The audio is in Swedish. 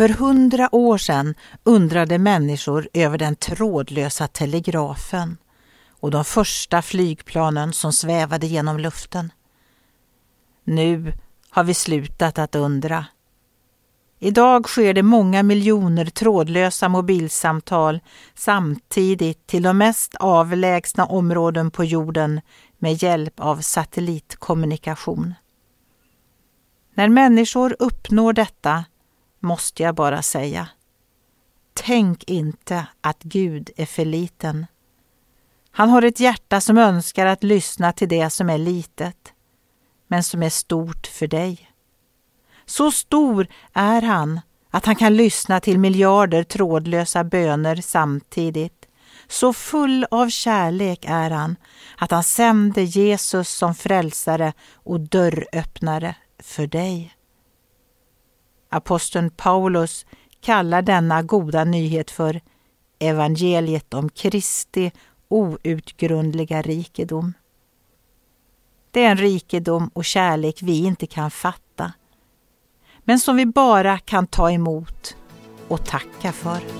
För hundra år sedan undrade människor över den trådlösa telegrafen och de första flygplanen som svävade genom luften. Nu har vi slutat att undra. Idag sker det många miljoner trådlösa mobilsamtal samtidigt till de mest avlägsna områden på jorden med hjälp av satellitkommunikation. När människor uppnår detta måste jag bara säga, tänk inte att Gud är för liten. Han har ett hjärta som önskar att lyssna till det som är litet, men som är stort för dig. Så stor är han att han kan lyssna till miljarder trådlösa böner samtidigt. Så full av kärlek är han att han sände Jesus som frälsare och dörröppnare för dig. Aposteln Paulus kallar denna goda nyhet för evangeliet om Kristi outgrundliga rikedom. Det är en rikedom och kärlek vi inte kan fatta, men som vi bara kan ta emot och tacka för.